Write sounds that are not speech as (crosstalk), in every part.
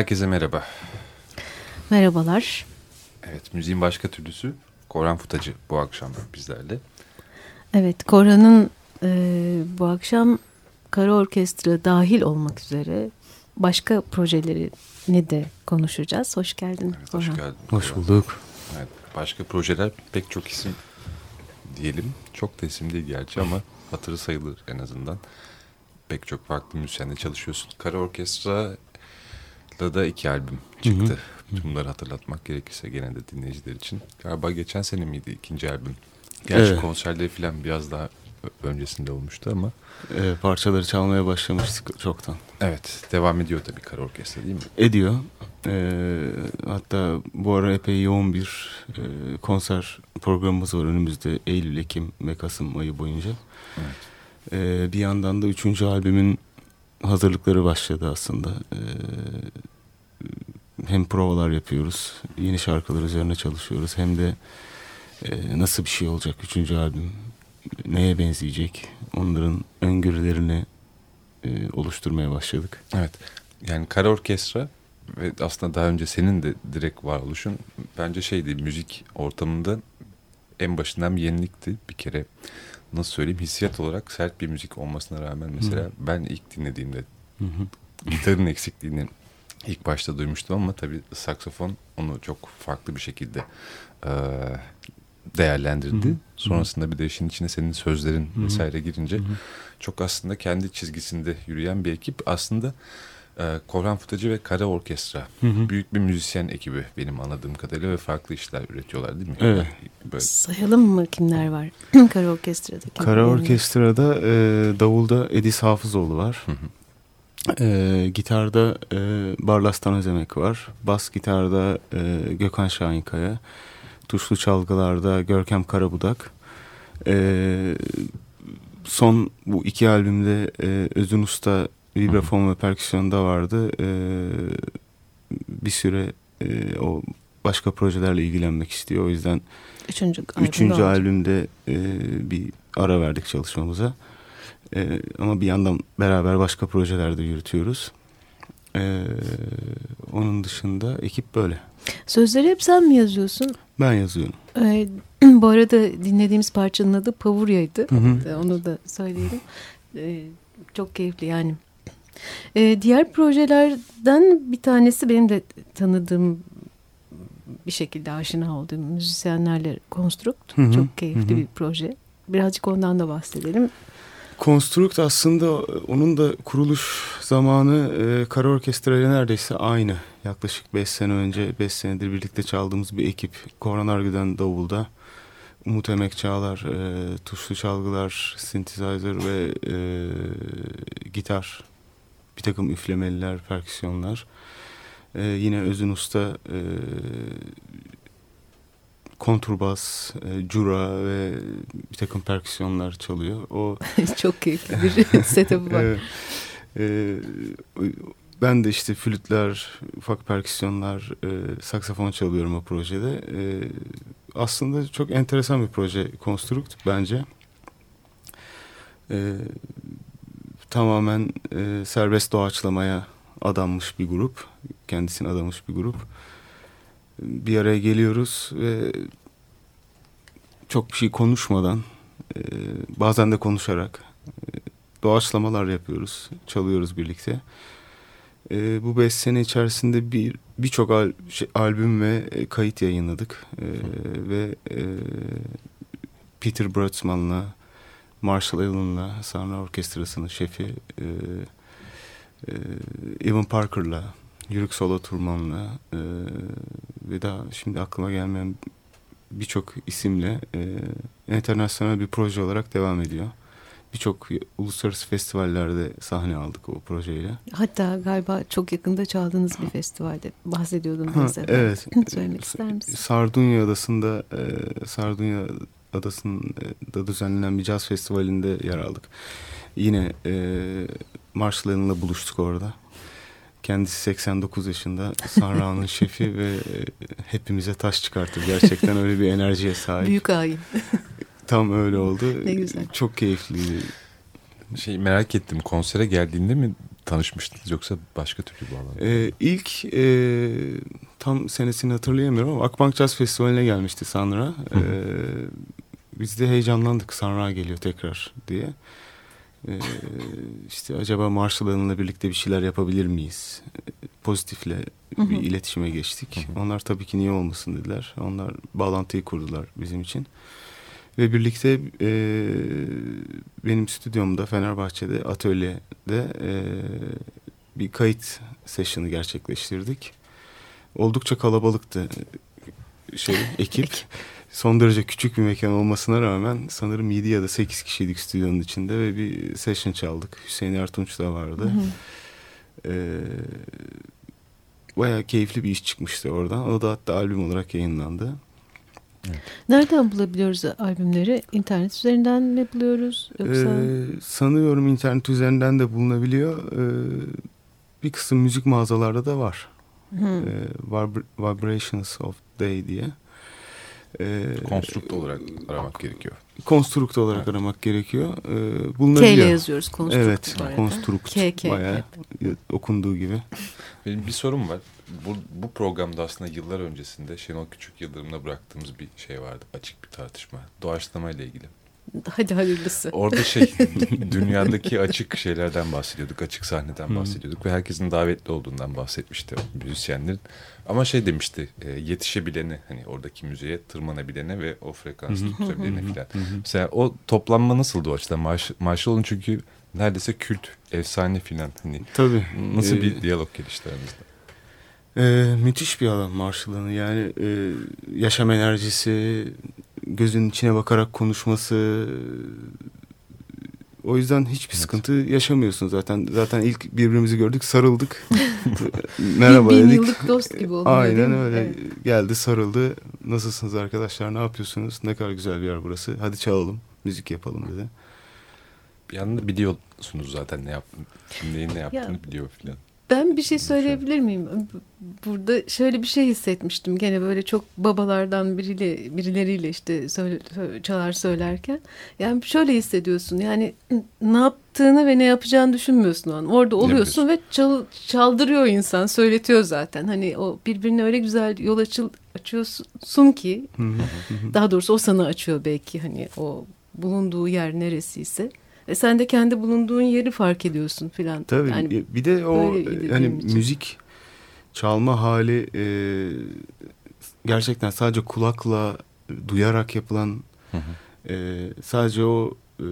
Herkese merhaba. Merhabalar. Evet, müziğin başka türlüsü Koran Futacı bu akşam bizlerle. Evet, Koran'ın e, bu akşam kara orkestra dahil olmak üzere başka projelerini de konuşacağız. Hoş geldin. Evet, hoş Orhan. geldin. Hoş Koran. bulduk. Evet, başka projeler pek çok isim diyelim. Çok da isim değil gerçi ama hatırı sayılır en azından. Pek çok farklı müzisyenle çalışıyorsun. Kara Orkestra da iki albüm çıktı. Bunları hatırlatmak gerekirse gene de dinleyiciler için. Galiba geçen sene miydi ikinci albüm? Gerçi Evet. konserleri falan biraz daha öncesinde olmuştu ama Ee, parçaları çalmaya başlamıştık çoktan. evet devam ediyor tabii Kara Orkestra değil mi? Ediyor. Ee, hatta bu ara epey yoğun bir e, konser programımız var önümüzde Eylül, Ekim ve Kasım ayı boyunca. Evet. Ee, bir yandan da üçüncü albümün hazırlıkları başladı aslında. Ee, hem provalar yapıyoruz, yeni şarkılar üzerine çalışıyoruz. Hem de e, nasıl bir şey olacak üçüncü albüm, neye benzeyecek onların öngörülerini e, oluşturmaya başladık. Evet. Yani kara orkestra ve aslında daha önce senin de direkt varoluşun bence şeydi müzik ortamında en başından bir yenilikti. Bir kere nasıl söyleyeyim hissiyat olarak sert bir müzik olmasına rağmen mesela Hı. ben ilk dinlediğimde Hı hı. gitarın eksikliğini ilk başta duymuştum ama tabii saksafon onu çok farklı bir şekilde eee, değerlendirdi. Hı hı. Sonrasında bir de işin içine senin sözlerin Hı hı. vesaire girince Hı hı. çok aslında kendi çizgisinde yürüyen bir ekip. Aslında e, Korhan Futacı ve Kara Orkestra. Hı hı. Büyük bir müzisyen ekibi benim anladığım kadarıyla ve farklı işler üretiyorlar değil mi? Evet. Böyle, Sayalım mı kimler var (clears throat) Kara Orkestra'da? Kara? Orkestra'da e, davulda Edis Hafızoğlu var. Hı hı. E, gitarda e, Barlastan Özemek var. Bas gitarda e, Gökhan Şahinkaya. Tuşlu çalgılarda Görkem Karabudak. E, son bu iki albümde e, Özün Usta vibrafon ve perküsyonda vardı. E, bir süre e, o başka projelerle ilgilenmek istiyor. O yüzden Üçüncü, albümde Üçüncü albümde e, bir ara verdik çalışmamıza. E, ama bir yandan beraber başka projelerde yürütüyoruz. E, onun dışında ekip böyle. Sözleri hep sen mi yazıyorsun? Ben yazıyorum. Ee, (clears throat) bu arada dinlediğimiz parçanın adı Pavurya'ydı. Hı hı. Onu da söyleyelim. (laughs) Ee, çok keyifli yani. Ee, diğer projelerden bir tanesi benim de tanıdığım bir şekilde aşina olduğum müzisyenlerle Construct. Hı hı, Çok keyifli hı hı. bir proje. Birazcık ondan da bahsedelim. Construct aslında onun da kuruluş zamanı e, Kara Orkestra ile neredeyse aynı. Yaklaşık 5 sene önce 5 senedir birlikte çaldığımız bir ekip. Korhan Argü'den davulda. Umut Emek Çağlar, e, tuşlu çalgılar, synthesizer ve e, gitar. Bir takım üflemeliler, perküsyonlar. E, yine Özün Usta e, konturbas, e, cura ve bir takım perküsyonlar çalıyor. O (laughs) çok keyifli bir (laughs) setup'ı var. Evet. Ee, ben de işte flütler, ufak perküsyonlar, e, saksafon çalıyorum o projede. Ee, aslında çok enteresan bir proje Construct bence. Ee, tamamen e, serbest doğaçlamaya adanmış bir grup. Kendisine adamış bir grup. Bir araya geliyoruz ve çok bir şey konuşmadan, e, bazen de konuşarak e, doğaçlamalar yapıyoruz, çalıyoruz birlikte. Ee, bu beş sene içerisinde bir birçok al, şey, albüm ve e, kayıt yayınladık Ee, ve e, Peter Brötzmann'la, Marshall Allen'la, Sahne Orkestrası'nın şefi, e, e, Evan Parker'la, Yürük Solo Turman'la e, ve daha şimdi aklıma gelmeyen birçok isimle e, internasyonel bir proje olarak devam ediyor birçok uluslararası festivallerde sahne aldık o projeyle. Hatta galiba çok yakında çaldığınız bir festivalde bahsediyordun. Ha, mesela. evet. Söylemek ister misin? Sardunya Adası'nda e, Sardunya Adası'nda düzenlenen bir caz festivalinde yer aldık. Yine e, Marshall Allen'la buluştuk orada. Kendisi 89 yaşında Sanra'nın (laughs) şefi ve e, hepimize taş çıkartır. Gerçekten öyle bir enerjiye sahip. Büyük hain. (laughs) Tam öyle oldu. Ne güzel. Çok keyifliydi. Şey merak ettim konsere geldiğinde mi tanışmıştınız yoksa başka türlü bağlandı? Ee, ilk e, tam senesini hatırlayamıyorum ama Akbank Jazz Festivali'ne gelmişti Sanra. Ee, biz de heyecanlandık Sanra geliyor tekrar diye. Ee, işte acaba Marshall Hanım'la birlikte bir şeyler yapabilir miyiz? Ee, Pozitifle bir iletişime geçtik. Onlar tabii ki niye olmasın dediler. Onlar bağlantıyı kurdular bizim için. Ve birlikte e, benim stüdyomda Fenerbahçe'de atölyede e, bir kayıt session'ı gerçekleştirdik. Oldukça kalabalıktı şey ekip. (laughs) Son derece küçük bir mekan olmasına rağmen sanırım 7 ya da 8 kişiydik stüdyonun içinde ve bir session çaldık. Hüseyin Ertunç da vardı. Hı hı. Ee, bayağı keyifli bir iş çıkmıştı oradan. O da hatta albüm olarak yayınlandı. Nereden bulabiliyoruz albümleri? İnternet üzerinden mi buluyoruz? Yoksa Ee, sanıyorum internet üzerinden de bulunabiliyor. Ee, bir kısım müzik mağazalarda da var. Hı. Ee, Vibra- Vibrations of Day diye. Ee, Konstrukt olarak aramak gerekiyor. konstrukt olarak Evet. aramak gerekiyor. Ee, K ile yazıyoruz konstrukt. Evet, konstrukt. K, K, Bayağı okunduğu gibi. Benim bir sorum var. Bu, bu programda aslında yıllar öncesinde Şenol Küçük Yıldırım'la bıraktığımız bir şey vardı. Açık bir tartışma. Doğaçlama ile ilgili. (laughs) Hadi hayırlısı. Orada şey (laughs) dünyadaki açık şeylerden bahsediyorduk. Açık sahneden Hı. bahsediyorduk. Ve herkesin davetli olduğundan bahsetmişti müzisyenlerin. Ama şey demişti e, yetişebilene hani oradaki müziğe tırmanabilene ve o frekansı. Hı hı. Mesela o toplanma nasıldı o açıdan? Marş, Marshall'ın çünkü neredeyse kült, efsane filan. Hani Tabii. nasıl Ee, bir diyalog gelişti aranızda? Ee, müthiş bir adam Marshall'ın yani e, yaşam enerjisi, gözünün içine bakarak konuşması. O yüzden hiçbir Evet. sıkıntı yaşamıyorsun zaten. Zaten ilk birbirimizi gördük, sarıldık. (laughs) Merhaba bin, bin dedik. yıllık dost gibi değil Aynen öyle. Evet. Geldi, sarıldı. Nasılsınız arkadaşlar? Ne yapıyorsunuz? Ne kadar güzel bir yer burası. Hadi çalalım, müzik yapalım dedi. Bir yandan biliyorsunuz zaten ne yaptığını, neyin ne yaptığını biliyor filan. Ben bir şey söyleyebilir miyim? Burada şöyle bir şey hissetmiştim. Gene böyle çok babalardan biriyle birileriyle işte söyle, sö- çalar söylerken. Yani şöyle hissediyorsun. Yani ne yaptığını ve ne yapacağını düşünmüyorsun o an. Orada oluyorsun ve çal, çaldırıyor insan, söyletiyor zaten. Hani o birbirine öyle güzel yol açıl, açıyorsun ki daha doğrusu o sana açıyor belki hani o bulunduğu yer neresiyse. E sen de kendi bulunduğun yeri fark ediyorsun filan. Tabii Yani bir de o böyleydi hani müzik çalma hali e, gerçekten sadece kulakla duyarak yapılan Hı hı. e, sadece o e,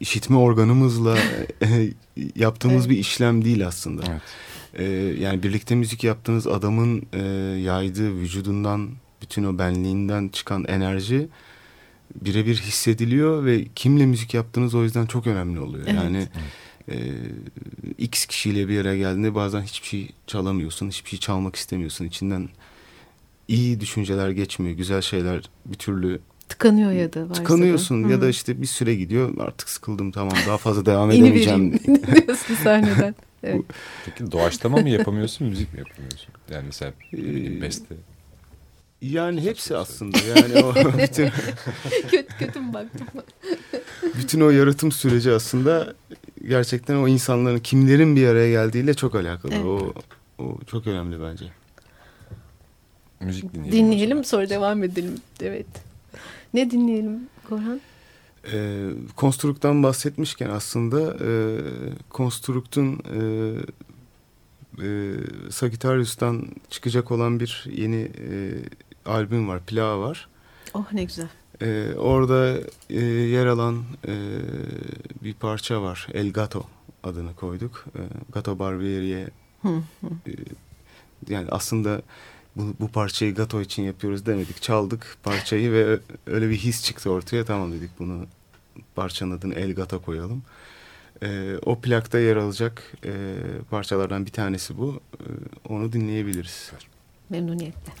işitme organımızla e, (laughs) yaptığımız Evet. bir işlem değil aslında. Evet. E, yani birlikte müzik yaptığınız adamın e, yaydığı vücudundan bütün o benliğinden çıkan enerji birebir hissediliyor ve kimle müzik yaptığınız o yüzden çok önemli oluyor. Evet. Yani e, X kişiyle bir yere geldiğinde bazen hiçbir şey çalamıyorsun, hiçbir şey çalmak istemiyorsun. İçinden iyi düşünceler geçmiyor, güzel şeyler bir türlü tıkanıyor ya da varsa da. tıkanıyorsun ya Hı. da işte bir süre gidiyor artık sıkıldım tamam daha fazla (laughs) devam edemeyeceğim. (laughs) diyorsun sahneden. Evet. Peki doğaçlama mı yapamıyorsun, müzik mi yapamıyorsun? Yani mesela Ee, beste. Yani hepsi aslında yani o (laughs) bütün, kötü kötü mü baktım? bütün o yaratım süreci aslında gerçekten o insanların kimlerin bir araya geldiğiyle çok alakalı. Evet. O o çok önemli bence. Müzik dinleyelim. Dinleyelim sonra devam edelim. Evet. Ne dinleyelim Korhan? Ee, Konstrukt'tan bahsetmişken aslında e, Konstrukt'un e, e, Sagittarius'tan çıkacak olan bir yeni e, albüm var, plağı var. Oh ne güzel. Ee, orada e, yer alan e, bir parça var. El Gato adını koyduk. E, Gato Barbieri'ye e, yani aslında bu, bu parçayı Gato için yapıyoruz demedik. Çaldık parçayı ve öyle bir his çıktı ortaya. Tamam dedik bunu parçanın adını El Gato koyalım. E, o plakta yer alacak e, parçalardan bir tanesi bu. E, onu dinleyebiliriz. Memnuniyetle.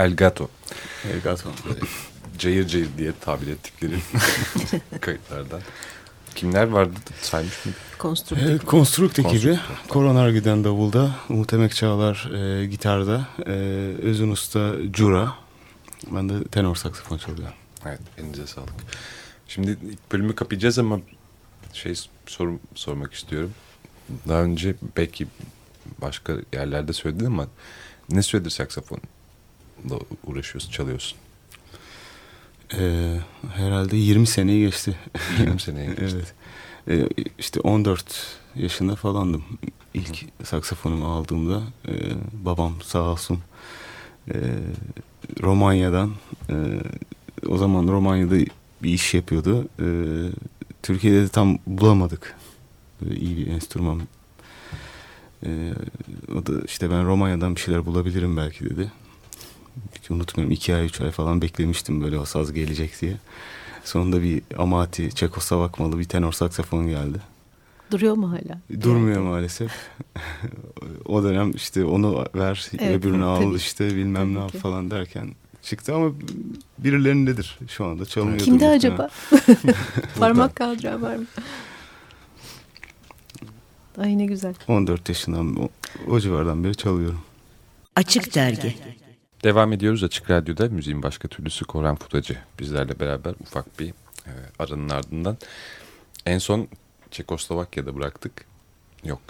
Elgato. Elgato. (laughs) Cayır cayır diye tabir ettikleri (laughs) kayıtlardan. Kimler vardı saymış mı? Konstruktif. Evet, Konstrukt ekibi. Konstrukt. Koronar giden davulda. Umut Emek Çağlar e, gitarda. E, Özün Usta Cura. Ben de tenor saksafon çalıyorum. Evet elinize sağlık. Şimdi ilk bölümü kapayacağız ama şey sorum, sormak istiyorum. Daha önce belki başka yerlerde söyledin ama ne süredir saksafonla uğraşıyorsun, çalıyorsun? E, herhalde 20 seneyi geçti. 20 seneye (laughs) geçti. evet. E, işte 14 yaşında falandım. İlk saksafonumu aldığımda e, babam sağ olsun e, Romanya'dan e, o zaman Romanya'da bir iş yapıyordu. E, Türkiye'de de tam bulamadık. Böyle iyi bir enstrüman. E, o da işte ben Romanya'dan bir şeyler bulabilirim belki dedi. Hiç unutmuyorum iki ay üç ay falan beklemiştim böyle o saz gelecek diye. Sonunda bir Amati, Çekoslovak malı bir tenor saksafon geldi. Duruyor mu hala? Durmuyor maalesef. o dönem işte onu ver, Evet, öbürünü al tabii. işte bilmem ne Tabii yap ki. falan derken çıktı ama birilerindedir şu anda çalınıyordur. Kimde acaba? (laughs) (laughs) Parmak kaldıran var mı? Ay ne güzel. 14 yaşından o, o civardan beri çalıyorum. Açık Dergi Devam ediyoruz Açık Radyo'da. Müziğin başka türlüsü Koran Putacı. Bizlerle beraber ufak bir e, aranın ardından. En son Çekoslovakya'da bıraktık. Yok.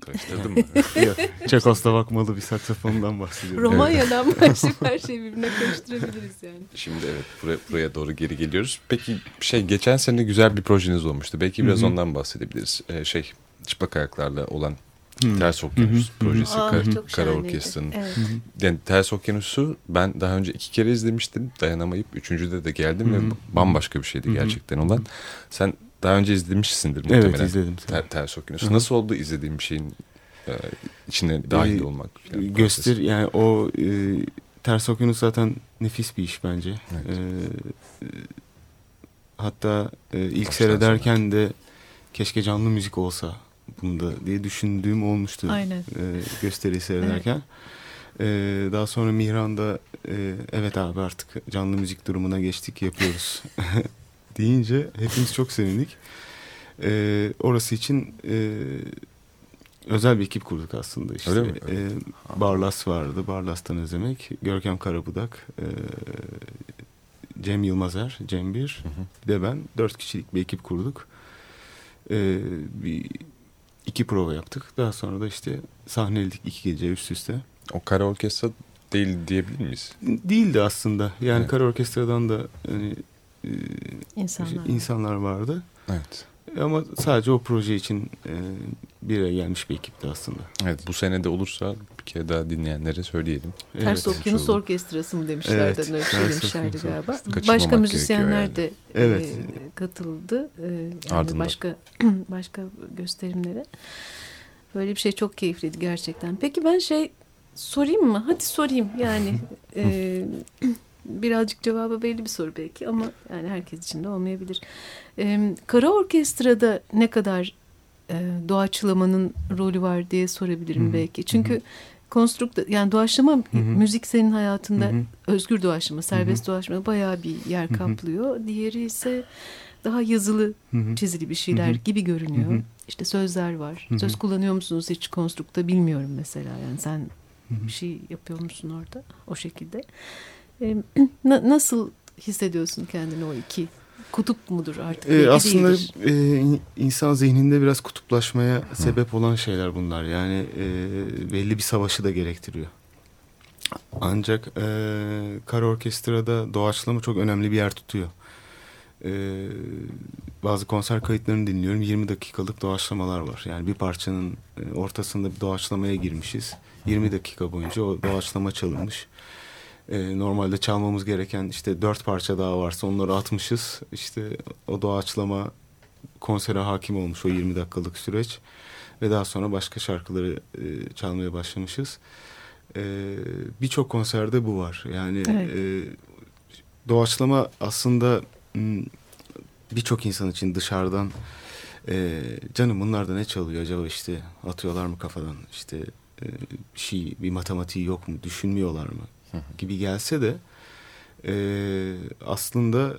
Karıştırdım mı? (laughs) Çekoslovak malı bir saksafondan bahsediyorum. Romanya'dan başlayıp (laughs) her şeyi birbirine karıştırabiliriz yani. Şimdi evet buraya, buraya doğru geri geliyoruz. Peki şey geçen sene güzel bir projeniz olmuştu. Belki biraz Hı hı. ondan bahsedebiliriz. Ee, şey çıplak ayaklarla olan Hı. Ters Okyanus Hı hı. projesi Aa, kar, kara orkestranın. Evet. Yani Ters Okyanus'u ben daha önce iki kere izlemiştim. Dayanamayıp üçüncüde de geldim Hı hı. ve bambaşka bir şeydi gerçekten olan. Sen daha önce izlemişsindir Evet muhtemelen. izledim. Ter, Ters Okyanus'u. Nasıl oldu izlediğim bir şeyin e, içine dahil Ee, olmak? falan Göster prosesi? yani o e, Ters Okyanus zaten nefis bir iş bence. Evet. Ee, e, hatta e, ilk Baştan seyrederken de keşke canlı müzik olsa bunda diye düşündüğüm olmuştu. Aynen. e, gösteriyi seyrederken. E, daha sonra Mihran'da e, evet abi artık canlı müzik durumuna geçtik yapıyoruz (laughs) deyince hepimiz çok sevindik. E, orası için e, özel bir ekip kurduk aslında işte. Öyle mi? E, Barlas vardı. Barlas'tan Özlemek. Görkem Karabudak. E, Cem Yılmazer. Cem Bir. Hı hı. Bir de ben. Dört kişilik bir ekip kurduk. E, bir iki prova yaptık. Daha sonra da işte sahneledik iki gece üst üste. O kara orkestra değil diyebilir miyiz? Değildi aslında. Yani Evet. kara orkestradan da hani, e, İnsanlar. insanlar vardı. Evet. Ama sadece o proje için e, bir araya gelmiş bir ekipti aslında. Evet bu sene de olursa daha dinleyenlere söyleyelim. Ters Evet. Okyanus oldu. Orkestrası mı demişlerdi. Evet, Öyle söylemişlerdi Okyanus galiba. Başka müzisyenler yani. de Evet. e, katıldı. E, yani Ardından. başka (clears throat) başka gösterimlere. Böyle bir şey çok keyifliydi gerçekten. Peki ben şey sorayım mı? Hadi sorayım yani. (laughs) e, (clears throat) birazcık cevabı belli bir soru belki ama yani herkes için de olmayabilir. E, kara orkestrada ne kadar e, doğaçlamanın rolü var diye sorabilirim Hı hı. belki. Çünkü konstrukt yani doğaçlama Hı hı. müzik senin hayatında Hı hı. özgür doğaçlama, serbest doğaçlama bayağı bir yer Hı hı. kaplıyor. Diğeri ise daha yazılı, Hı hı. çizili bir şeyler Hı hı. gibi görünüyor. Hı hı. İşte sözler var. Hı hı. Söz kullanıyor musunuz hiç konstrukta bilmiyorum mesela. Yani sen Hı hı. bir şey yapıyor musun orada o şekilde? Ee, (clears throat) na- nasıl hissediyorsun kendini o iki? Kutup mudur artık? Ee, Belki aslında değildir. e, in- insan zihninde biraz kutuplaşmaya sebep olan şeyler bunlar. Yani e, belli bir savaşı da gerektiriyor. Ancak e, kara orkestrada doğaçlama çok önemli bir yer tutuyor. E, bazı konser kayıtlarını dinliyorum. 20 dakikalık doğaçlamalar var. Yani bir parçanın e, ortasında bir doğaçlamaya girmişiz. 20 dakika boyunca o doğaçlama çalınmış. E, normalde çalmamız gereken işte dört parça daha varsa onları atmışız. İşte o doğaçlama konsere hakim olmuş o 20 dakikalık süreç. Ve daha sonra başka şarkıları e, çalmaya başlamışız. E, Birçok konserde bu var. Yani Evet. e, doğaçlama aslında birçok insan için dışarıdan e, canım bunlar da ne çalıyor acaba işte atıyorlar mı kafadan işte e, şey bir matematiği yok mu düşünmüyorlar mı gibi gelse de e, aslında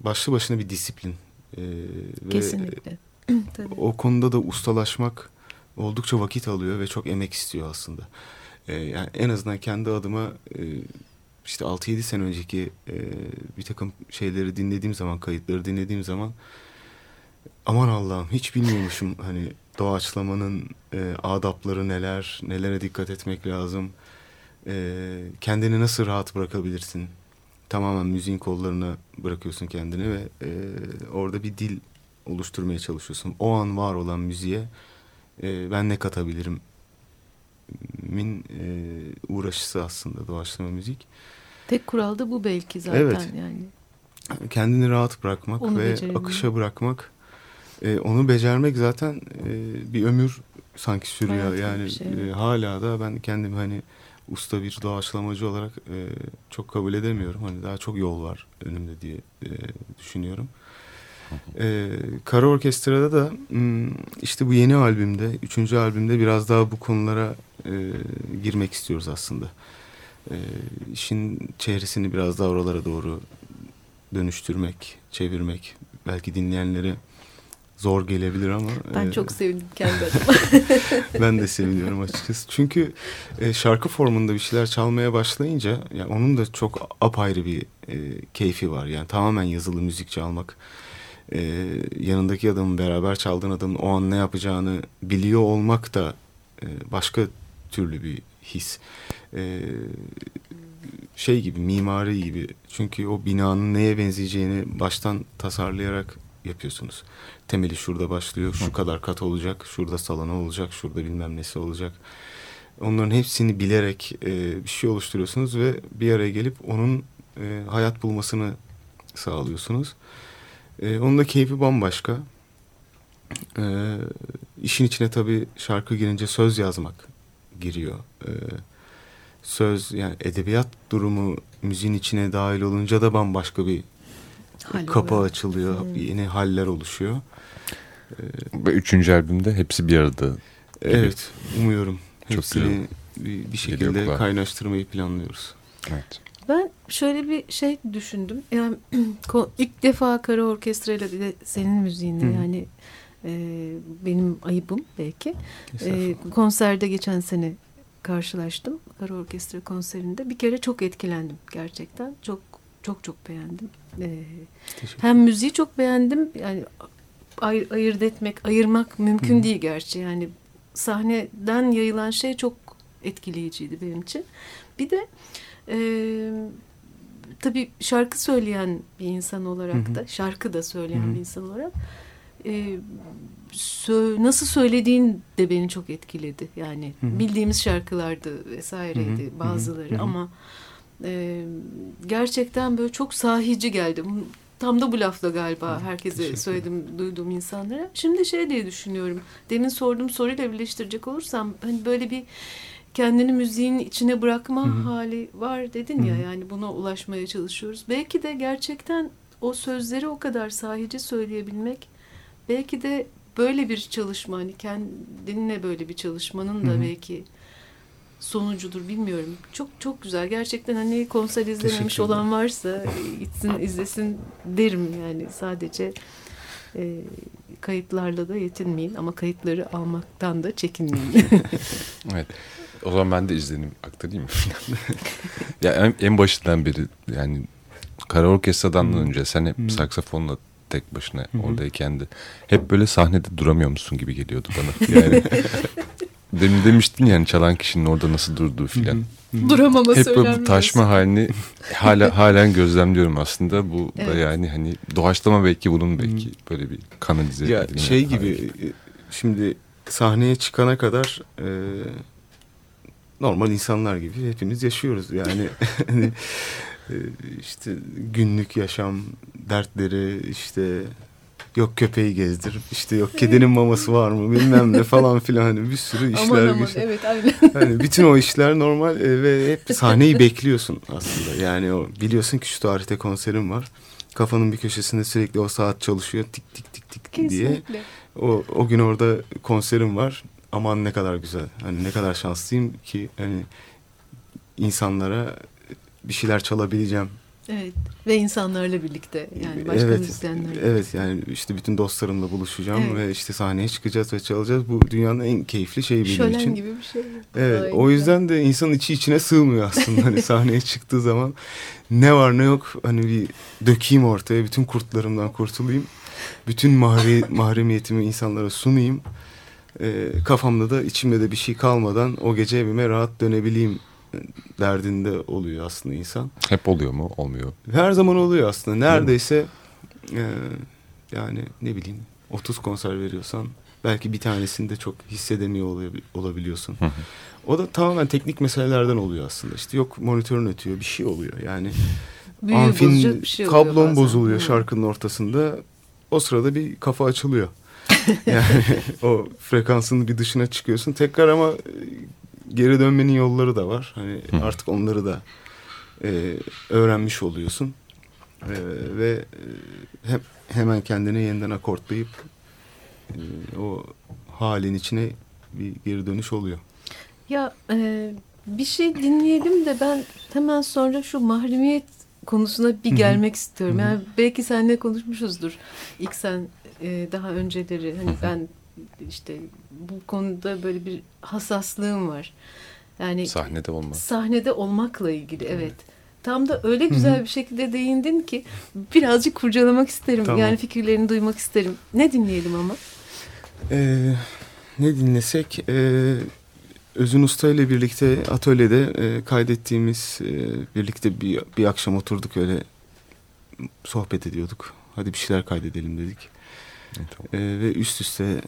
başlı başına bir disiplin. E, ve Kesinlikle. (clears throat) Tabii. o konuda da ustalaşmak oldukça vakit alıyor ve çok emek istiyor aslında. E, yani en azından kendi adıma e, işte 6-7 sene önceki e, bir takım şeyleri dinlediğim zaman, kayıtları dinlediğim zaman aman Allah'ım hiç bilmiyormuşum hani doğaçlamanın e, adapları neler, nelere dikkat etmek lazım, e, kendini nasıl rahat bırakabilirsin. Tamamen müziğin kollarına bırakıyorsun kendini ve e, orada bir dil oluşturmaya çalışıyorsun. O an var olan müziğe e, ben ne katabilirim min e, uğraşısı aslında doğaçlama müzik. Tek kural da bu belki zaten Evet. yani. Kendini rahat bırakmak Onu ve becerebilmek. akışa bırakmak. E, onu becermek zaten e, bir ömür sanki sürüyor. Hayat yani şey, e, hala da ben kendimi hani usta bir doğaçlamacı olarak e, çok kabul edemiyorum. Hani daha çok yol var önümde diye e, düşünüyorum. E, Kara Orkestra'da da hmm, işte bu yeni albümde, üçüncü albümde biraz daha bu konulara e, girmek istiyoruz aslında. E, işin çehresini biraz daha oralara doğru dönüştürmek, çevirmek. Belki dinleyenlere zor gelebilir ama... Ben e, çok sevindim kendi adıma. (laughs) ben de seviniyorum açıkçası. Çünkü e, şarkı formunda bir şeyler çalmaya başlayınca yani onun da çok apayrı bir e, keyfi var. Yani tamamen yazılı müzik çalmak. E, yanındaki adamın beraber çaldığın adamın o an ne yapacağını biliyor olmak da e, başka türlü bir his. E, şey gibi mimari gibi. Çünkü o binanın neye benzeyeceğini baştan tasarlayarak yapıyorsunuz. Temeli şurada başlıyor, şu kadar kat olacak, şurada salonu olacak, şurada bilmem nesi olacak. Onların hepsini bilerek e, bir şey oluşturuyorsunuz ve bir araya gelip onun e, hayat bulmasını sağlıyorsunuz. E, onun da keyfi bambaşka. E, işin içine tabii şarkı girince söz yazmak giriyor. E, söz yani edebiyat durumu müziğin içine dahil olunca da bambaşka bir Hal kapı oluyor. açılıyor. Hmm. Yeni haller oluşuyor. Ve üçüncü albümde hepsi bir arada. Evet, umuyorum. Çok Hepsini bir, bir şekilde Geliyor kaynaştırmayı planlıyoruz. Evet. Ben şöyle bir şey düşündüm. Yani (clears throat) ilk defa kara orkestrayla de senin müziğinle Hı. yani e, benim ayıbım belki. E, konserde geçen sene karşılaştım. Kara orkestra konserinde. Bir kere çok etkilendim gerçekten. Çok çok çok beğendim. E, Teşekkür hem müziği çok beğendim. Yani ayır, ayırt etmek, ayırmak mümkün Hı. değil gerçi. Yani sahneden yayılan şey çok etkileyiciydi benim için. Bir de e, tabii şarkı söyleyen bir insan olarak Hı hı. da, şarkı da söyleyen Hı hı. bir insan olarak e, sö- nasıl söylediğin de beni çok etkiledi. Yani Hı hı. bildiğimiz şarkılardı vesaireydi Hı hı. bazıları Hı hı. ama e, gerçekten böyle çok sahici geldi. Tam da bu lafla galiba herkese söyledim, duyduğum insanlara. Şimdi şey diye düşünüyorum. Demin sorduğum soruyla birleştirecek olursam hani böyle bir kendini müziğin içine bırakma Hı hı. hali var dedin ya Hı hı. yani buna ulaşmaya çalışıyoruz. Belki de gerçekten o sözleri o kadar sahici söyleyebilmek belki de böyle bir çalışma hani kendinle böyle bir çalışmanın da Hı hı. belki sonucudur bilmiyorum. Çok çok güzel. Gerçekten hani konser izlememiş olan varsa gitsin izlesin derim yani sadece e, kayıtlarla da yetinmeyin ama kayıtları almaktan da çekinmeyin. (laughs) Evet. O zaman ben de izlenim aktarayım mı? (laughs) ya en, en başından beri yani kara orkestradan Hı. önce sen hep Hı. saksafonla tek başına Hı hı. oradayken de hep böyle sahnede duramıyor musun gibi geliyordu bana. Yani (laughs) demin demiştin yani çalan kişinin orada nasıl durduğu filan. Hı hı. Duramama Hep bu taşma halini hala halen gözlemliyorum aslında. Bu da Evet. yani hani doğaçlama belki bunun belki böyle bir kanalize Ya edilme şey gibi e, şimdi sahneye çıkana kadar e, normal insanlar gibi hepimiz yaşıyoruz yani (laughs) hani, e, işte günlük yaşam dertleri işte yok köpeği gezdir işte yok kedinin maması var mı bilmem ne falan filan hani bir sürü işler Aman aman güçler. evet aynen. Hani bütün o işler normal e, ve hep (laughs) sahneyi bekliyorsun aslında. Yani o biliyorsun ki şu tarihte konserim var. Kafanın bir köşesinde sürekli o saat çalışıyor tik tik tik tik diye. Kesinlikle. O o gün orada konserim var. Aman ne kadar güzel. Hani ne kadar şanslıyım ki hani insanlara bir şeyler çalabileceğim. Evet ve insanlarla birlikte yani başka evet, müzisyenlerle. Evet yani işte bütün dostlarımla buluşacağım Evet. ve işte sahneye çıkacağız ve çalacağız. Bu dünyanın en keyifli şeyi benim Şölen için. gibi bir şey. Evet o yüzden de insanın içi içine sığmıyor aslında. hani (laughs) sahneye çıktığı zaman ne var ne yok hani bir dökeyim ortaya bütün kurtlarımdan kurtulayım. Bütün mahre, (laughs) mahremiyetimi insanlara sunayım. Ee, kafamda da içimde de bir şey kalmadan o gece evime rahat dönebileyim derdinde oluyor aslında insan. Hep oluyor mu? Olmuyor. Her zaman oluyor aslında. Neredeyse e, yani ne bileyim 30 konser veriyorsan belki bir tanesini de çok hissedemiyor olabi- olabiliyorsun. Hı hı. O da tamamen teknik meselelerden oluyor aslında. İşte yok monitörün ötüyor bir şey oluyor. Yani Büyü amfin şey kablon bazen. bozuluyor Hı. şarkının ortasında. O sırada bir kafa açılıyor. (laughs) yani o frekansın bir dışına çıkıyorsun. Tekrar ama e, geri dönmenin yolları da var. Hani Hı. artık onları da e, öğrenmiş oluyorsun. E, ve e, hem, hemen kendine yeniden akortlayıp e, o halin içine bir geri dönüş oluyor. Ya e, bir şey dinleyelim de ben hemen sonra şu mahremiyet konusuna bir Hı hı. gelmek istiyorum. Yani belki seninle konuşmuşuzdur. İlk sen e, daha önceleri hani ben işte bu konuda böyle bir hassaslığım var. Yani Sahnede olmaz. sahnede olmakla ilgili evet. Tam da öyle güzel bir şekilde değindin ki birazcık kurcalamak isterim. Tamam. Yani fikirlerini duymak isterim. Ne dinleyelim ama? Ee, ne dinlesek? Ee, Özün Usta ile birlikte atölyede e, kaydettiğimiz e, birlikte bir, bir akşam oturduk öyle sohbet ediyorduk. Hadi bir şeyler kaydedelim dedik. Evet, tamam. Ee, ve üst üste e,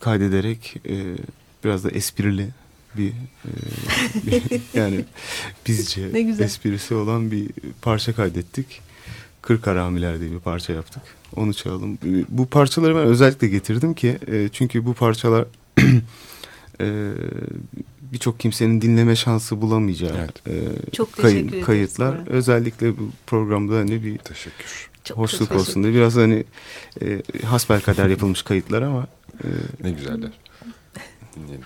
kaydederek e, biraz da esprili bir, e, bir- (laughs) yani bizce Ne güzel. esprisi olan bir parça kaydettik. Kırk Haramiler diye bir parça yaptık. Onu çalalım. Bu parçaları ben özellikle getirdim ki e, çünkü bu parçalar (clears throat) e, birçok kimsenin dinleme şansı bulamayacağı Evet. e, Çok ederiz kayıtlar. arada. Özellikle bu programda hani bir Teşekkür. Çok hoşluk çok olsun diye biraz hani e, hasbelkader yapılmış kayıtlar ama Ne güzeller. (laughs) Dinleyelim.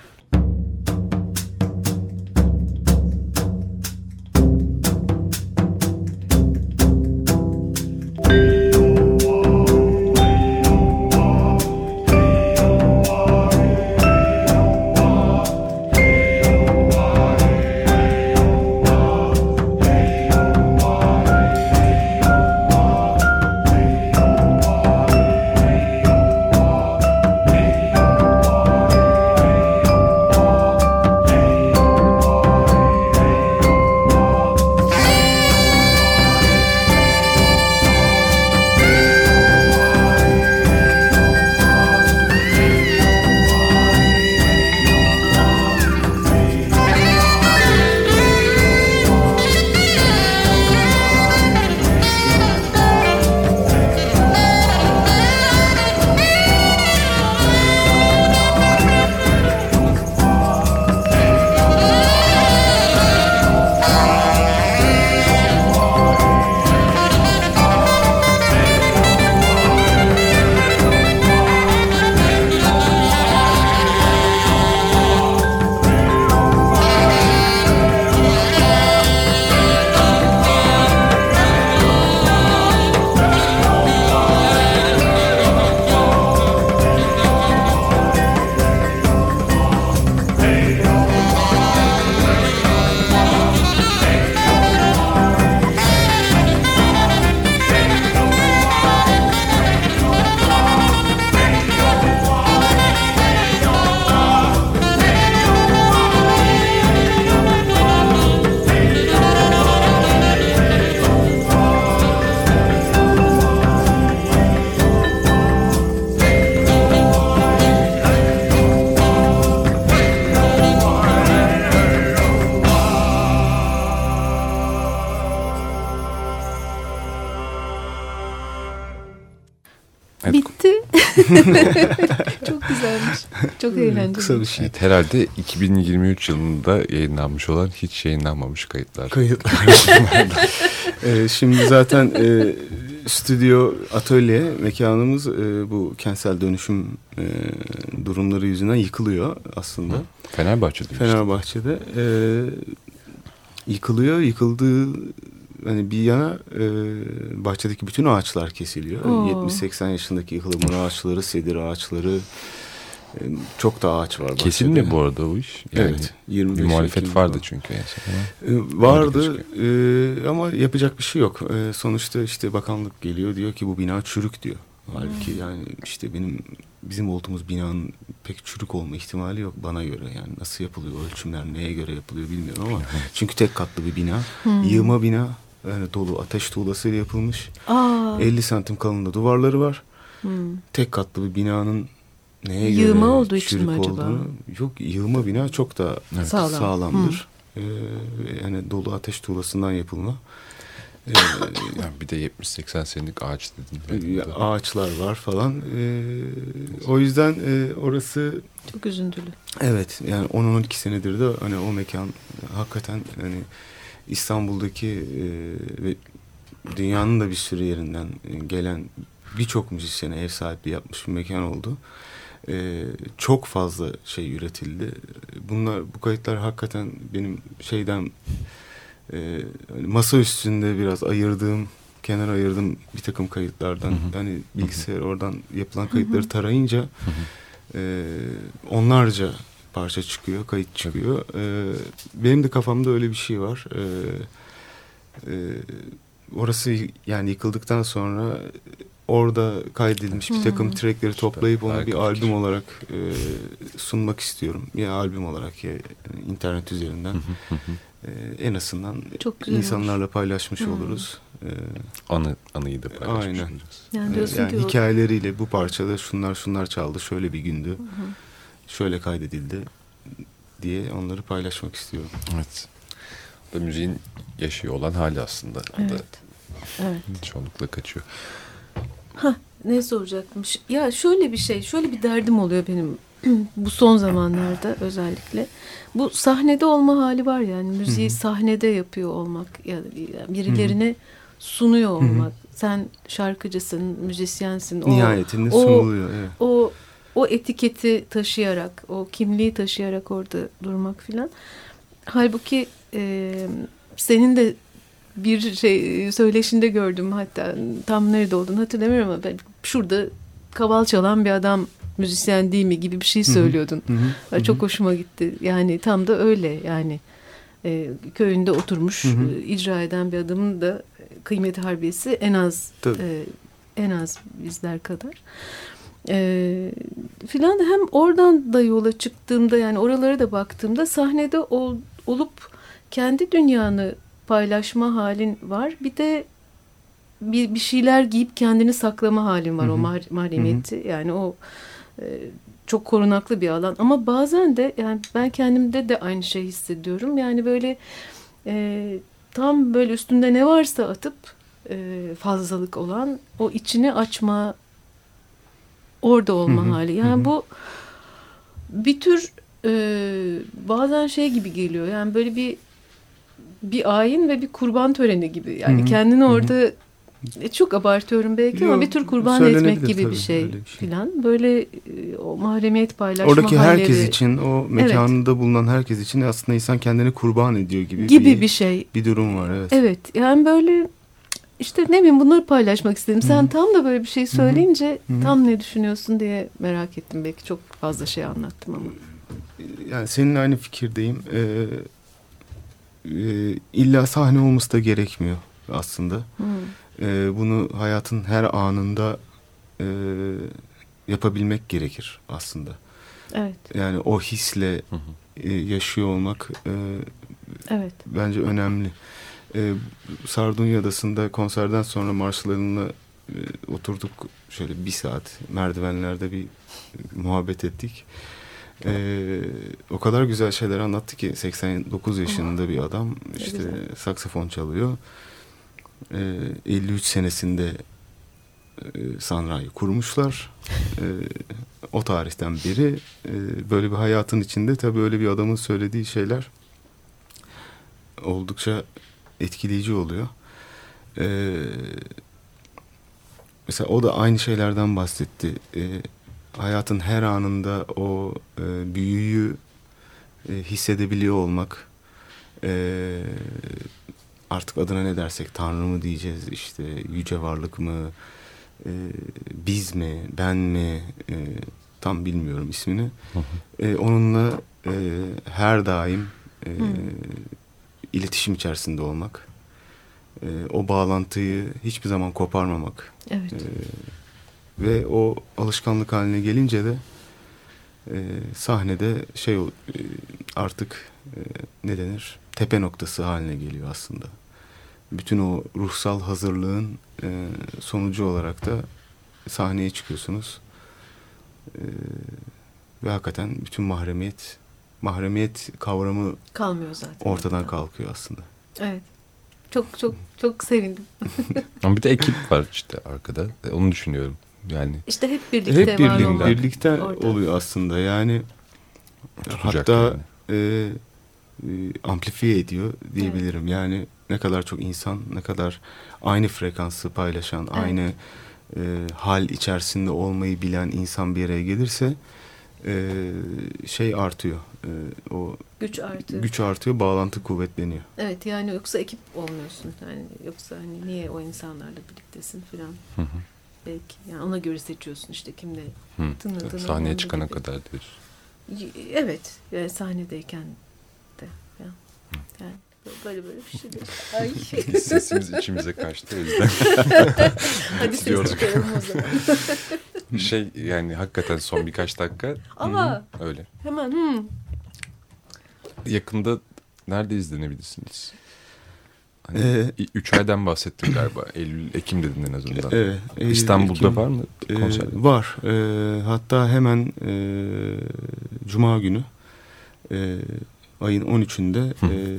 (laughs) çok güzelmiş. Çok eğlenceli. kısa bir şey. Evet, herhalde 2023 yılında yayınlanmış olan hiç yayınlanmamış kayıtlar. Kayıtlar. (laughs) Ee, şimdi zaten e, stüdyo, atölye mekanımız e, bu kentsel dönüşüm e, durumları yüzünden yıkılıyor aslında. Fenerbahçe'de işte. Fenerbahçe'de. Ee, yıkılıyor. Yıkıldığı hani bir yana e, bahçedeki bütün ağaçlar kesiliyor. Oo. 70-80 yaşındaki ıhlamur ağaçları, sedir ağaçları e, çok da ağaç var bahçede. Kesilmiyor bu arada o iş. Yani evet. 25 bir muhalefet vardı çünkü. E, vardı e, ama yapacak bir şey yok. E, sonuçta işte bakanlık geliyor diyor ki bu bina çürük diyor. Halbuki yani işte benim bizim olduğumuz binanın pek çürük olma ihtimali yok bana göre yani nasıl yapılıyor ölçümler neye göre yapılıyor bilmiyorum ama çünkü tek katlı bir bina yığma bina yani dolu ateş tuğlasıyla yapılmış Aa, 50 santim kalınlığında duvarları var hmm. tek katlı bir binanın neye Yığma göre olduğu için mi acaba? olduğunu yok yığma bina çok da Evet. Sağlam. sağlamdır. Ee, yani dolu ateş tuğlasından yapılma. Ee, Yani bir de 70-80 senelik ağaç dedin. ya, ağaçlar var falan. Ee, o yüzden e, orası Çok üzüntülü. evet yani 10-12 senedir de hani o mekan hakikaten hani İstanbul'daki e, ve dünyanın da bir sürü yerinden e, gelen birçok müzisyene ev sahipliği yapmış bir mekan oldu. Ee, çok fazla şey üretildi. Bunlar bu kayıtlar hakikaten benim şeyden e, hani masa üstünde biraz ayırdığım kenara ayırdığım bir takım kayıtlardan Hı hı. hani bilgisayar oradan yapılan kayıtları tarayınca e, onlarca parça çıkıyor, kayıt çıkıyor. E, benim de kafamda öyle bir şey var. E, e, orası yani yıkıldıktan sonra orada kaydedilmiş bir takım Hı. trackleri Süper, toplayıp onu harika bir fikir. albüm olarak e, sunmak istiyorum. Ya albüm olarak ya internet üzerinden. E, en azından Çok insanlarla paylaşmış Hı. oluruz. E, Anı, anıyı da paylaşmış Aynen. olacağız. Yani diyorsun yani ki hikayeleriyle bu parçada şunlar şunlar çaldı, şöyle bir gündü, şöyle kaydedildi diye onları paylaşmak istiyorum. Evet. Bu da müziğin yaşıyor olan hali aslında. O da Evet. Evet. çoğunlukla kaçıyor. Ne soracakmış? Ya şöyle bir şey, şöyle bir derdim oluyor benim (clears throat) bu son zamanlarda özellikle. Bu sahnede olma hali var yani müziği sahnede yapıyor olmak ya da birilerine sunuyor olmak. Sen şarkıcısın, müzisyensin. O, Nihayetinde o- sunuluyor. Evet. o o etiketi taşıyarak, o kimliği taşıyarak orada durmak filan. Halbuki e, senin de bir şey söyleşinde gördüm hatta tam nerede olduğunu hatırlamıyorum ama ben şurada kaval çalan bir adam müzisyen değil mi gibi bir şey söylüyordun. Hı hı, hı Çok hoşuma gitti. Yani tam da öyle yani e, köyünde oturmuş Hı hı. e, icra eden bir adamın da kıymeti harbiyesi en az Tabii. e, en az bizler kadar. E, filan hem oradan da yola çıktığımda yani oralara da baktığımda sahnede ol, olup kendi dünyanı paylaşma halin var. Bir de bir, bir şeyler giyip kendini saklama halin var Hı o hı. mah- mahremiyeti. Yani o e, çok korunaklı bir alan. Ama bazen de yani ben kendimde de aynı şeyi hissediyorum. Yani böyle e, tam böyle üstünde ne varsa atıp e, fazlalık olan o içini açma orada olma Hı hı, hali. hı Yani hı. bu bir tür e, bazen şey gibi geliyor. Yani böyle bir bir ayin ve bir kurban töreni gibi. Yani Hı hı, kendini hı hı. orada e, çok abartıyorum belki ama Yok, bir tür kurban etmek gibi bir tabii, şey bir şey. filan. Böyle e, o mahremiyet paylaşma Oradaki herkes halleri için, o mekanında bulunan herkes için aslında insan kendini kurban ediyor gibi, gibi bir, bir şey. bir durum var. Evet. Evet yani böyle işte ne bileyim bunları paylaşmak istedim. Sen Hı hı. tam da böyle bir şey söyleyince Hı hı. tam ne düşünüyorsun diye merak ettim. Belki çok fazla şey anlattım ama. Yani seninle aynı fikirdeyim. Ee, e, illa sahne olması da gerekmiyor aslında. Hı. Ee, bunu hayatın her anında e, yapabilmek gerekir aslında. Evet, Yani o hisle Hı hı. e, yaşıyor olmak e, evet. bence önemli. E, Sardunya Adası'nda konserden sonra Marshall'ınla e, oturduk şöyle bir saat merdivenlerde bir e, muhabbet ettik. E, o kadar güzel şeyler anlattı ki 89 yaşında bir adam işte güzel. saksafon çalıyor. E, 53 senesinde e, Sanra'yı kurmuşlar. E, o tarihten beri e, böyle bir hayatın içinde tabii öyle bir adamın söylediği şeyler oldukça etkileyici oluyor. Ee, mesela o da aynı şeylerden bahsetti. Ee, hayatın her anında o e, büyüyü e, hissedebiliyor olmak, e, artık adına ne dersek Tanrı mı diyeceğiz işte yüce varlık mı e, biz mi ben mi e, tam bilmiyorum ismini. Hı hı. E, onunla e, her daim e, Hı. İletişim içerisinde olmak. E, o bağlantıyı hiçbir zaman koparmamak. Evet. E, ve o alışkanlık haline gelince de e, sahnede şey e, artık e, ne denir tepe noktası haline geliyor aslında. Bütün o ruhsal hazırlığın e, sonucu olarak da sahneye çıkıyorsunuz. E, ve hakikaten bütün mahremiyet mahremiyet kavramı Kalmıyor zaten. ortadan ortada. kalkıyor aslında. Evet. Çok çok çok sevindim. (laughs) Ama bir de ekip var işte arkada. E, Onu düşünüyorum. Yani İşte hep birlikte Hep var birlikte, olmak. birlikte orada. oluyor aslında. Yani tutacak hatta yani. e, e, amplifiye ediyor diyebilirim. Yani ne kadar çok insan, ne kadar aynı frekansı paylaşan, Evet. aynı e, hal içerisinde olmayı bilen insan bir araya gelirse e, şey artıyor. E, o Güç artıyor. güç artıyor, bağlantı kuvvetleniyor. Evet yani yoksa ekip olmuyorsun. Yani yoksa hani niye o insanlarla birliktesin hı. Belki yani ona göre seçiyorsun işte kimle Hı. tınladığını. Sahneye çıkana gibi. kadar diyorsun. Evet yani sahnedeyken de. Yani böyle böyle bir şeyler. (laughs) Ay. Sesimiz içimize kaçtı o yüzden. Hadi (laughs) ses çıkaralım o zaman. (laughs) (laughs) şey yani hakikaten son birkaç dakika. Aa. Hı hı, Öyle. Hemen hmm. Yakında nerede izlenebilirsiniz? Hani Ee, üç aydan bahsettin galiba. (clears throat) Eylül, Ekim dedin en azından. Evet, Eylül, İstanbul'da Ekim, var mı e, konser? var. E, hatta hemen e, Cuma günü e, ayın 13'ünde Hı. e,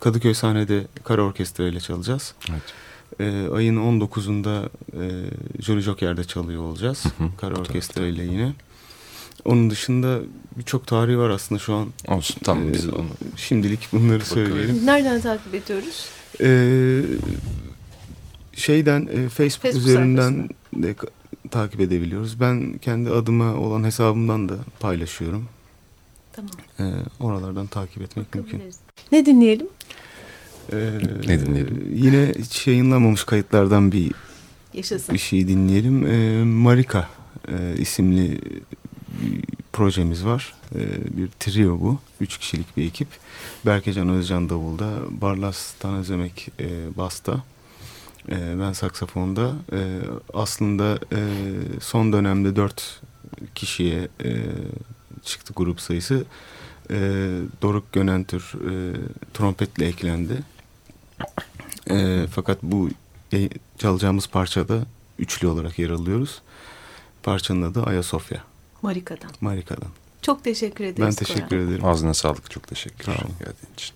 Kadıköy sahnede kara orkestra ile çalacağız. Evet. E, ayın 19'unda e, Jolly Joker'de çalıyor olacağız. Hı hı. Kara orkestra ile yine. Onun dışında birçok tarihi var aslında şu an. Olsun tamam e, biz onu Şimdilik bunları Bakalım. söyleyelim. Nereden takip ediyoruz? Ee, şeyden e, Facebook, Facebook üzerinden de takip edebiliyoruz. Ben kendi adıma olan hesabımdan da paylaşıyorum. Tamam. Ee, oralardan takip etmek mümkün. Ne dinleyelim? Ee, Ne dinleyelim? Yine hiç yayınlanmamış kayıtlardan bir Yaşasın. bir şey dinleyelim. Ee, Marika e, isimli bir projemiz var. Ee, bir trio bu. Üç kişilik bir ekip. Berkecan Özcan Davul'da, Barlas Tanözemek e, Basta, e, ben saksafonda. E, aslında e, son dönemde dört kişiye e, çıktı grup sayısı. E, Doruk Gönentür e, trompetle eklendi. E, fakat bu e, çalacağımız parçada üçlü olarak yer alıyoruz. Parçanın adı Ayasofya. Marika'dan. Marika'dan. Çok teşekkür ederiz. Ben teşekkür Koray. ederim. ağzına sağlık. Çok teşekkürler Sağ olun. geldiğin için.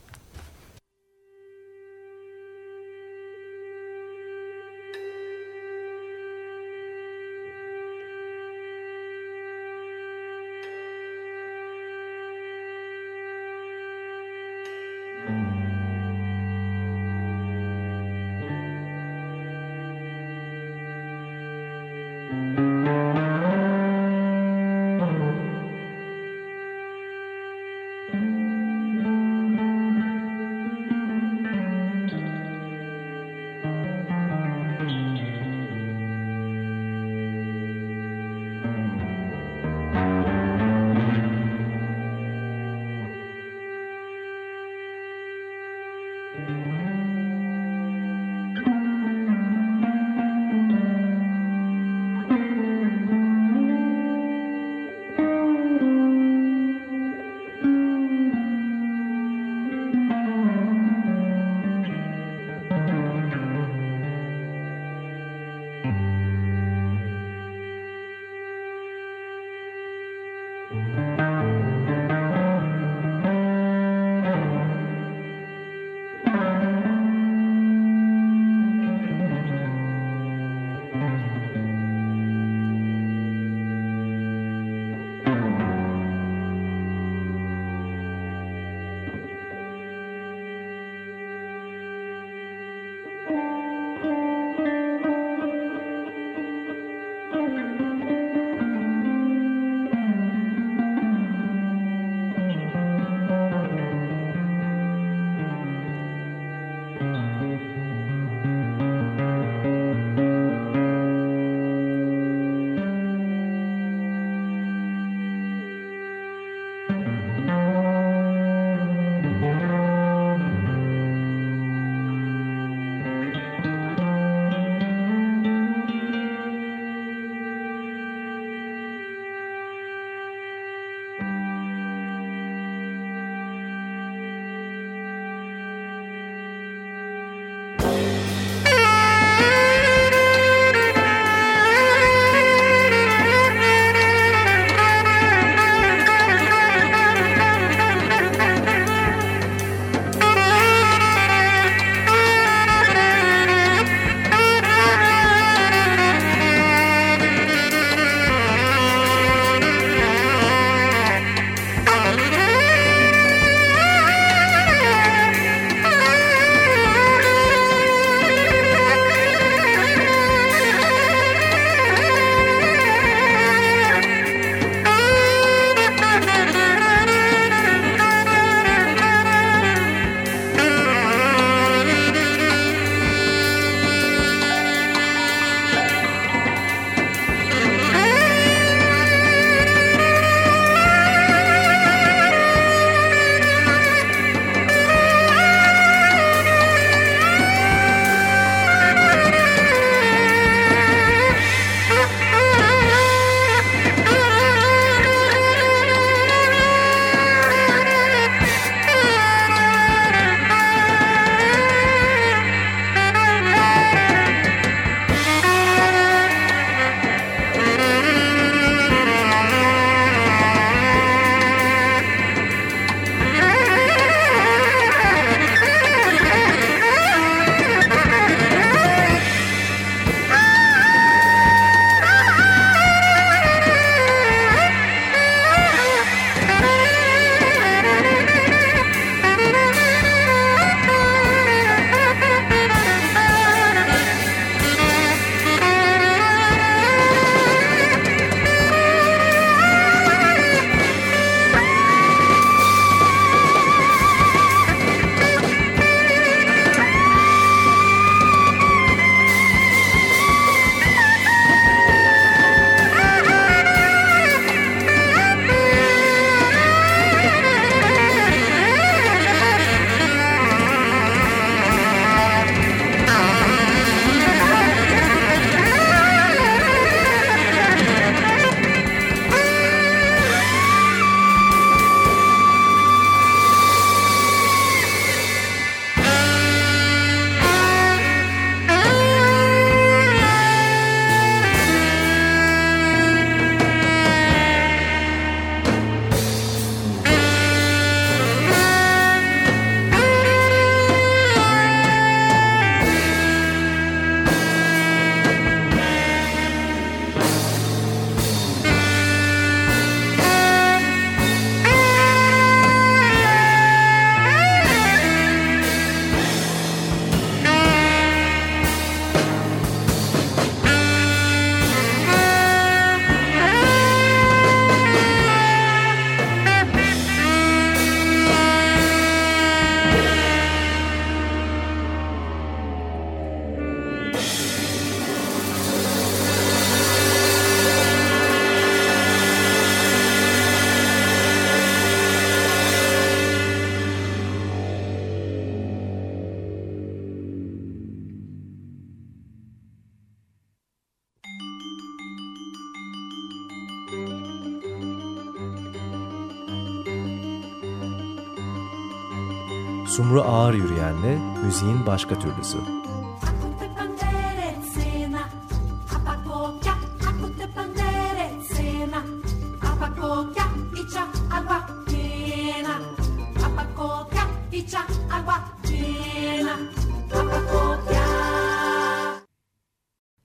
Sumru Ağır Yürüyen'le müziğin başka türlüsü.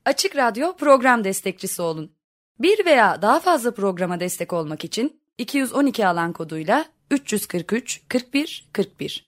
Açık Radyo program destekçisi olun. Bir veya daha fazla programa destek olmak için 212 alan koduyla 343 41 41